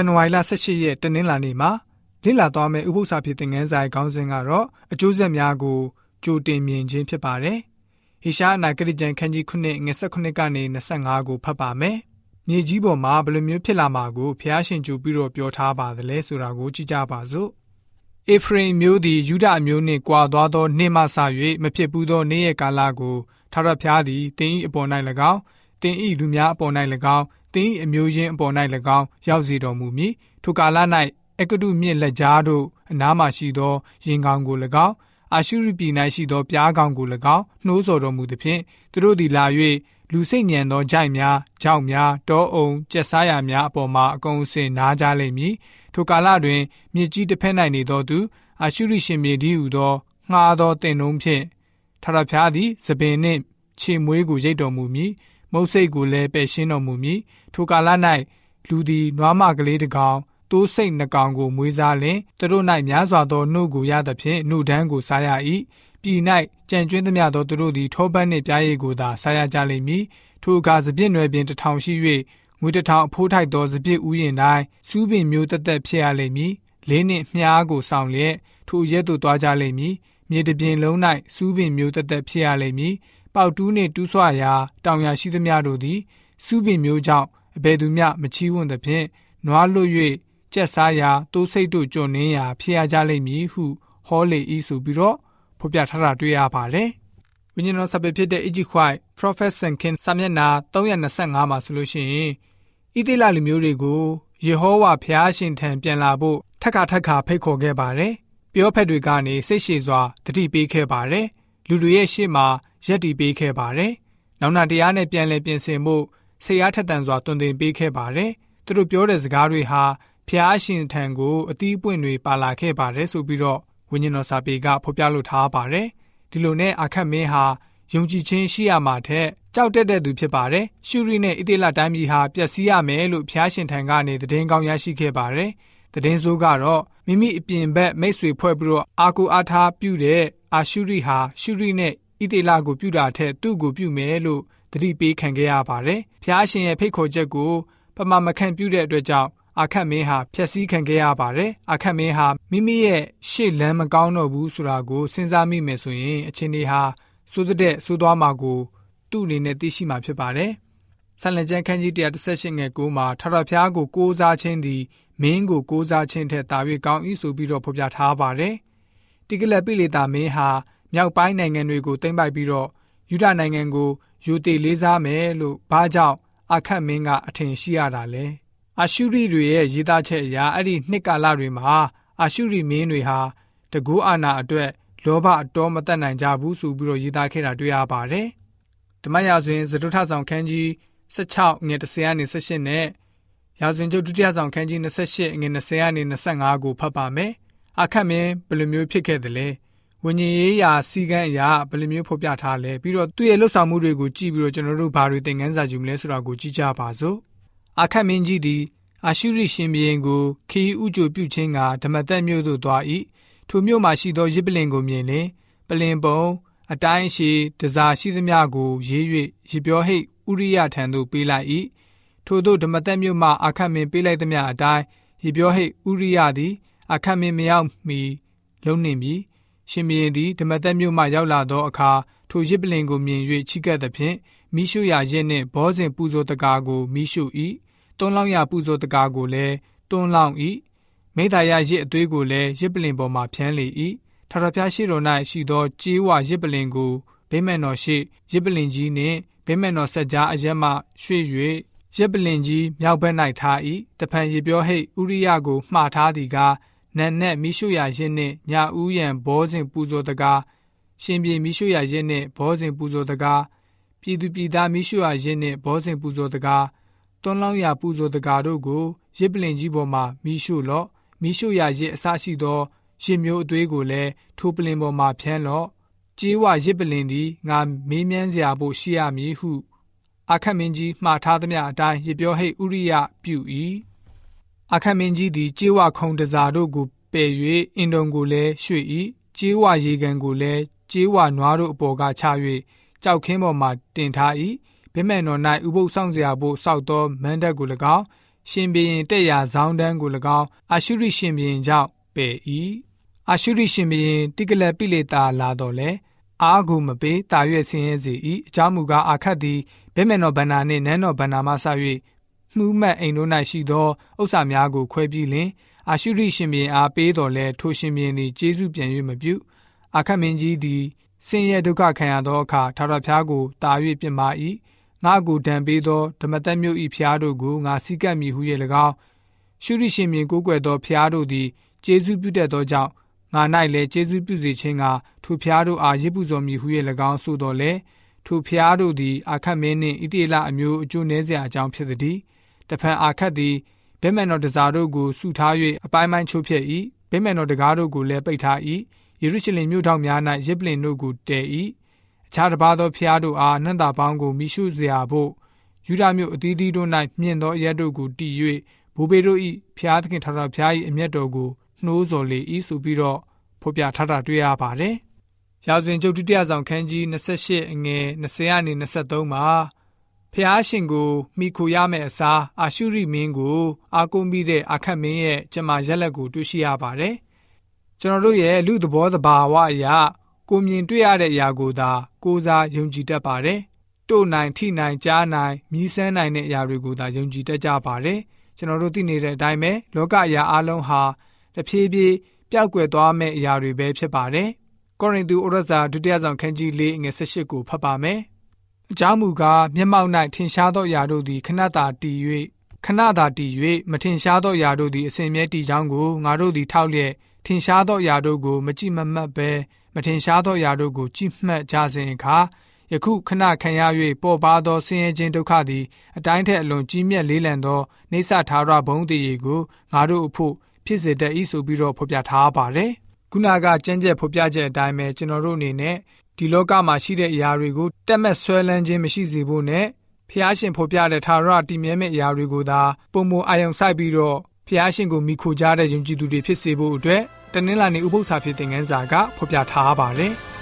န်နဝါရီလ18ရက်တနင်္လာနေ့မှာလေ့လာသွားမယ့်ဥပုသ္စာဖြစ်တဲ့ငန်းဆိုင်ခေါင်းစဉ်ကတော့အကျိုးဆက်များကိုကြိုတင်မြင်ခြင်းဖြစ်ပါတယ်။ဟေရှားအနာဂတိကျမ်းခန်းကြီး9ငွေ19ကနေ25ကိုဖတ်ပါမယ်။မြေကြီးပေါ်မှာဘယ်လိုမျိုးဖြစ်လာမှာကိုဖျားရှင်ကြိုပြီးတော့ပြောထားပါသလဲဆိုတာကိုကြည့်ကြပါစို့။အေဖရင်မျိုးသည်ယူဒအမျိုးနှင့်ကွာသွားသောနှင်းမှဆ၍မဖြစ်ဘူးသောနေ့ရက်ကာလကိုထာဝရဘုရားသည်တင်းဤအပေါ်၌၎င်းတင်းဤလူများအပေါ်၌၎င်း တင်းဤအမျိုးချင်းအပေါ်၌၎င်းရောက်စေတော်မူမည်ထိုကာလ၌အကတုမြင့်လက်ကြားတို့အနားမှရှိသောရင်ကောင်ကို၎င်းအာရှုရိပြည်၌ရှိသောပြားကောင်ကို၎င်းနှိုးဆော်တော်မူသည်ဖြင့်သူတို့သည်လာ၍လူစိတ်ညံသောကြိုက်များ၊ကြောက်များ၊တောအုံကျက်စားရများအပေါ်မှာအကုန်အစင်နားကြလိမ့်မည်ထိုကာလတွင်မြေကြီးတစ်ဖက်၌နေသောသူအာရှုရိရှင်မြေဒီဟုသောငှားသောတင်နှုံးဖြင့်ထာဝရဘုရားသည်သပင်နှင့်ခြေမွေးကိုရိတ်တော်မူမည် မုတ်စိတ်ကိုလည်းပယ်ရှင်းတော်မူမည်ထိုကာလ၌လူသည်နွားမကလေးတစ်ကောင်တိုးစိတ်နှကောင်ကိုမွေးစားလင်သူတို့၌များစွာသောနှုတ်ကိုရသဖြင့်နှုတ်ဒန်းကိုစားရ၏ပြည်၌ကြံကျွင်းသမျှသောသူတို့သည်ထောပန်းနှင့်ပြားရည်ကိုသာစားရကြလိမ့်မည်ထိုအခါစပြည့်နွယ်ပင်တထောင်ရှိ၍ငွေတထောင်အဖိုးထိုက်သောစပြည့်ဥယျင်တိုင်းစူးပင်မျိုးတက်တက်ဖြစ်ရလိမ့်မည်လေးနှင့်မြားကိုဆောင်လျက်ထိုရက်သို့သွားကြလိမ့်မည်မြေတပြင်လုံး၌စူးပင်မျိုးတက်တက်ဖြစ်ရလိမ့်မည် ပေါတူးနှင့်တူးဆွရာတောင်ရရှိသမျှတို့သည်စူးပင်မျိုးကြောင့်အဘယ်သူမျှမချီးဝွန်းသဖြင့်နွားလွတ်၍ကြက်စားရာတိုးစိတ်တို့ကြုံနှင်းရာဖြစ်ရကြလိမ့်မည်ဟုဟောလေဤဆိုပြီးတော့ဖော်ပြထားတာတွေ့ရပါတယ်။ဝိညာဉ်တော်စာပေဖြစ်တဲ့ Egypt White Prophet Sankin စာမျက်နှာ325မှာဆိုလို့ရှိရင်ဣသေလလူမျိုးတွေကိုယေဟောဝါဖျားရှင်ထံပြန်လာဖို့ထက်ခါထက်ခါဖိတ်ခေါ်ခဲ့ပါတယ်။ပြောဖက်တွေကနေစိတ်ရှည်စွာတတိပေးခဲ့ပါတယ်။လူတွေရဲ့ရှေ့မှာ ရက်တီပေးခဲ့ပါတယ်။နောက်နာတရားနဲ့ပြန်လည်ပြင်ဆင်ဖို့ဆေးအားထက်သန်စွာတွင်တင်ပေးခဲ့ပါတယ်။သူတို့ပြောတဲ့စကားတွေဟာဖျားရှင်ထံကိုအသီးပွင့်တွေပါလာခဲ့ပါတယ်ဆိုပြီးတော့ဝိညာဉ်တော်စာပေကဖော်ပြလိုထားပါတယ်။ဒီလိုနဲ့အခက်မင်းဟာယုံကြည်ခြင်းရှိရမှာထက်ကြောက်တက်တဲ့သူဖြစ်ပါတယ်။ရှုရီနဲ့ဣသေလတိုင်းပြည်ဟာပျက်စီးရမယ်လို့ဖျားရှင်ထံကနေသတင်းကောင်းရရှိခဲ့ပါတယ်။သတင်းဆိုးကတော့မိမိအပြင်ဘက်မိတ်ဆွေဖွဲ့ပြီးတော့အာကိုအားထားပြုတဲ့အာရှုရီဟာရှုရီနဲ့ ဣသေလကိုပြုတာထက်သူ့ကိုပြုမယ်လို့သတိပေးခံခဲ့ရပါတယ်။ဖျားရှင်ရဲ့ဖိတ်ခေါ်ချက်ကိုပမာမခံပြုတဲ့အတွက်ကြောင့်အာခတ်မင်းဟာဖျက်ဆီးခံခဲ့ရပါတယ်အာခတ်မင်းဟာမိမိရဲ့ရှေ့လမ်းမကောင်းတော့ဘူးဆိုတာကိုစဉ်းစားမိမယ်ဆိုရင်အချင်းတွေဟာစိုးတဲ့စိုးသွားမှာကိုသူ့အနေနဲ့သိရှိမှာဖြစ်ပါတယ်ဆန်လကျန်းခန်းကြီး138ငယ်9မှာထထဖျားကိုကိုးစားခြင်းသည်မင်းကိုကိုးစားခြင်းထက်သာ၍ကောင်း၏ဆိုပြီးတော့ဖော်ပြထားပါတယ်တိကလက်ပိလေတာမင်းဟာ မြောက်ပိုင်းနိုင်ငံတွေကိုသိမ်းပိုက်ပြီးတော့ယူဒနိုင်ငံကိုယူတေလေးစားမယ်လို့ဘာကြောင့်အခတ်မင်းကအထင်ရှိရတာလဲအာရှုရိတွေရဲ့ရေးသားချက်အရအဲ့ဒီနှစ်ကာလတွေမှာအာရှုရိမင်းတွေဟာတကူအာနာအတွက်လောဘအတော်မတတ်နိုင်ကြဘူးဆိုပြီးတော့ရေးသားခဲ့တာတွေ့ရပါတယ်။ဓမ္မရာဇဝင်သတုထဆောင်ခန်းကြီး16ငွေ30ကနေ18နဲ့ရာဇဝင်ကျုပ်ဒုတိယဆောင်ခန်းကြီး28ငွေ20ကနေ25ကိုဖတ်ပါမယ်။အခက်မင်းဘယ်လိုမျိုးဖြစ်ခဲ့သလဲ။ ဝิญဉ်ရေးရာစီကံအရာဘယ်လိုမျိုးဖော်ပြထားလဲပြီးတော့သူ့ရဲ့လှုပ်ဆောင်မှုတွေကိုကြည့်ပြီးတော့ကျွန်တော်တို့ဘာတွေသင်ခန်းစာယူမလဲဆိုတာကိုကြည့်ကြပါစို့အာခတ်မင်းကြီးသည်အာရှုရိရှင်ဘုရင်ကိုခီးဥကြိုပြုခြင်းကဓမ္မသက်မြို့သို့သွား၏ထိုမြို့မှရှိသောရစ်ပလင်ကိုမြင်လင်ပလင်ပုံအတိုင်းရှိတစားရှိသမျှကိုရေး၍ရပြောဟိတ်ဥရိယထံသို့ပေးလိုက်၏ထို့သောဓမ္မသက်မြို့မှအာခတ်မင်းပေးလိုက်သမျှအတိုင်းရပြောဟိတ်ဥရိယသည် အာခတ်မင်းမရောက်မီလုံးနှင်ပြီး ရှင်ဘုရင်သည်ဓမ္မသက်မြို့မှရောက်လာသောအခါထိုရစ်ပလင်ကိုမြင်၍ချိကပ်သဖြင့်မိရှုရာရစ်နှင့်ဘောဇင်ပူဇော်တကားကိုမိရှု၏တွန်းလောင်းရပူဇော်တကားကိုလည်းတွန်းလောင်း၏မိသားရရစ်အသွေးကိုလည်းရစ်ပလင်ပေါ်မှဖြန်းလေ၏ထာဝရဘုရားရှိတော်၌ရှိသောကြေးဝရစ်ပလင်ကိုဗိမ္မာန်တော်ရှိရစ်ပလင်ကြီးနှင့်ဗိမ္မာန်တော်ဆက်ကြားအရက်မှရွှေ့၍ရစ်ပလင်ကြီးမြောက်ဘက်၌ထား၏တဖန်ရေပြောဟိတ်ဥရိယကိုမှားထားသည်ကား နန်နဲ့မိရှုရာရစ်နှင့်ညာဦးရန်ဘောဇင်ပူဇော်တကားရှင်ပြေမိရှုရာရစ်နှင့်ဘောဇင်ပူဇော်တကားပြည်သူပြည်သားမိရှုရာရစ်နှင့်ဘောဇင်ပူဇော်တကားတွန်းလောင်းရာပူဇော်တကာတို့ကိုရစ်ပလင်ကြီးပေါ်မှမိရှုလော့မိရှုရာရစ်အစရှိသောရစ်မျိုးအသွေးကိုလည်းထိုပလင်ပေါ်မှဖြန်းလော့ကြေးဝရစ်ပလင်သည်ငါမေးမြန်းစရာဖို့ရှိရမည်ဟုအခတ်မင်းကြီးမှားထားသမျှအတိုင်းရပြောဟိတ်ဥရိယပြု၏ အခတ်မင်းကြီးသည်ကြေးဝခုံတစားတို့ကိုပယ်၍အင်တုံကိုလည်းရွှေ့၏ကြေးဝရေကန်ကိုလည်းကြေးဝနွားတို့အပေါ်ကချ၍ကြောက်ခင်းပေါ်မှတင်ထား၏ဗိမဲ့တော်၌ဥပုပ်ဆောင်စရာဖို့စောက်သောမန်းတက်ကို၎င်းရှင်ဘီရင်တက်ရာဇောင်းတန်းကို၎င်းအာရှုရိရှင်ဘီရင်ကြောင့်ပယ်၏အာရှုရိရှင်ဘီရင်တိကလပိလေတာလာတော့လေအာဟုမပေးတာရွက်ဆင်းရဲစေ၏အကြောင်းမူကားအာခတ်သည်ဗိမေနောဗန္နာနှင့်နန်းတော်ဗန္နာမှဆ၍ မှုမှတ်အိမ်တို့၌ရှိသောဥစ္စာများကိုခွဲပြီးလင်အာရှုရိရှင်ဘီရင်အားပေးတော်လဲထိုရှင်ဘီရင်သည်ကျေးဇူးပြန်၍မပြုအာခတ်မင်းကြီးသည်ဆင်းရဲဒုက္ခခံရသောအခါထာဝရဘုရားကိုတာ၍ပြစ်မှာ၏ငါကိုဒံပေးသောဓမ္မတက်မြို့ဤဖျားတို့ကိုငါစီကပ်မိဟု၍၎င်းရှုရိရှင်မြင်ကိုးကွယ်သောဖျားတို့သည်ကျေးဇူးပြုတတ်သောကြောင့်ငါ၌လည်းကျေးဇူးပြုစေခြင်းကထိုဖျားတို့အားရစ်ပူဇော်မိဟု၍၎င်းဆိုတော်လေထိုဖျားတို့သည်အာခတ်မင်းနှင့်ဣတိလအမျိုးအကျိုးနည်းစရာအကြောင်းဖြစ်သည် တဖန်အာခတ်သည်ဗိမန်တော်တစားတို့ကိုစုထား၍အပိုင်းပိုင်းချိုးဖျက်၏ဗိမန်တော်တကားတို့ကိုလည်းပိတ်ထား၏ယေရုရှလင်မြို့ထောင်များ၌ရစ်ပလင်တို့ကိုတည်၏အခြားတစ်ပါးသောဖျားတို့အားနှံ့တာပေါင်းကိုမိရှုစရာဖို့ယူဒမြို့အသီးသီးတို့၌မြင့်သောအရက်တို့ကိုတည်၍ဘိုးဘေတို့၏ဖျားသခင်ထာဝရဘုရား၏အမျက်တော်ကိုနှိုးဆော်လေ၏ဆိုပြီးတော့ဖော်ပြထားတာတွေ့ရပါတယ်။ရာဇဝင်ကျုပ်ဒုတိယဆောင်ခန်းကြီး28အငယ်20ကနေ23မှာ ဖျားရှင်ကိုမိခိုရမယ့်အစားအာရှုရိမင်းကိုအာကုံပြီးတဲ့အခတ်မင်းရဲ့ကျမရက်လက်ကိုတွေ့ရှိရပါတယ်။ကျွန်တော်တို့ရဲ့လူသဘောတဘာဝအရာကိုမြင်တွေ့ရတဲ့အရာကိုသာကိုးစားယုံကြည်တတ်ပါတယ်။တို့နိုင်ထိနိုင်ကြားနိုင်မြည်ဆန်းနိုင်တဲ့အရာတွေကိုသာယုံကြည်တတ်ကြပါတယ်။ကျွန်တော်တို့သိနေတဲ့အတိုင်းပဲလောကအရာအလုံးဟာတဖြည်းဖြည်းပျောက်ကွယ်သွားမယ့်အရာတွေပဲဖြစ်ပါတယ်။ကောရိန္သုဩရစာဒုတိယဆောင်ခန်းကြီး၄ငွေ၁၈ကိုဖတ်ပါမယ်။ အကြောင်းမူကားမျက်မှောက်၌ထင်ရှားသောအရာတို့သည်ခဏတာတည်၍ခဏသာတည်၍မထင်ရှားသောအရာတို့သည်အစဉ်မြဲတည်ကြောင်းကိုငါတို့သည်ထောက်လျက်ထင်ရှားသောအရာတို့ကိုမကြည့်မမှတ်ဘဲမထင်ရှားသောအရာတို့ကိုကြည့်မှတ်ကြစဉ်အခါယခုခဏခံရ၍ပေါ်ပါသောဆင်းရဲခြင်းဒုက္ခသည်အတိုင်းထက်အလွန်ကြီးမြတ်လေးလံသောနေဆထာဝရဘုံတည်ကိုငါတို့အဖို့ဖြစ်စေတတ်၏ဆိုပြီးတော့ဖော်ပြထားပါတယ်။ခုနကကြမ်းကြက်ဖော်ပြချက်အတိုင်းပဲကျွန်တော်တို့အနေနဲ့ ဒီလောကမှာရှိတဲ့အရာတွေကိုတက်မက်ဆွဲလန်းခြင်းမရှိစေဖို့နဲ့ဖျားရှင်ဖော်ပြတဲ့ထာဝရတည်မြဲမဲ့အရာတွေကိုသာပုံမအာယုံစိုက်ပြီးတော့ဖျားရှင်ကိုမိခိုကြတဲ့ယုံကြည်သူတွေဖြစ်စေဖို့အတွက်တနင်္လာနေ့ဥပုသ္စာဖြစ်တဲ့ငန်းစာကဖော်ပြထားပါတယ်။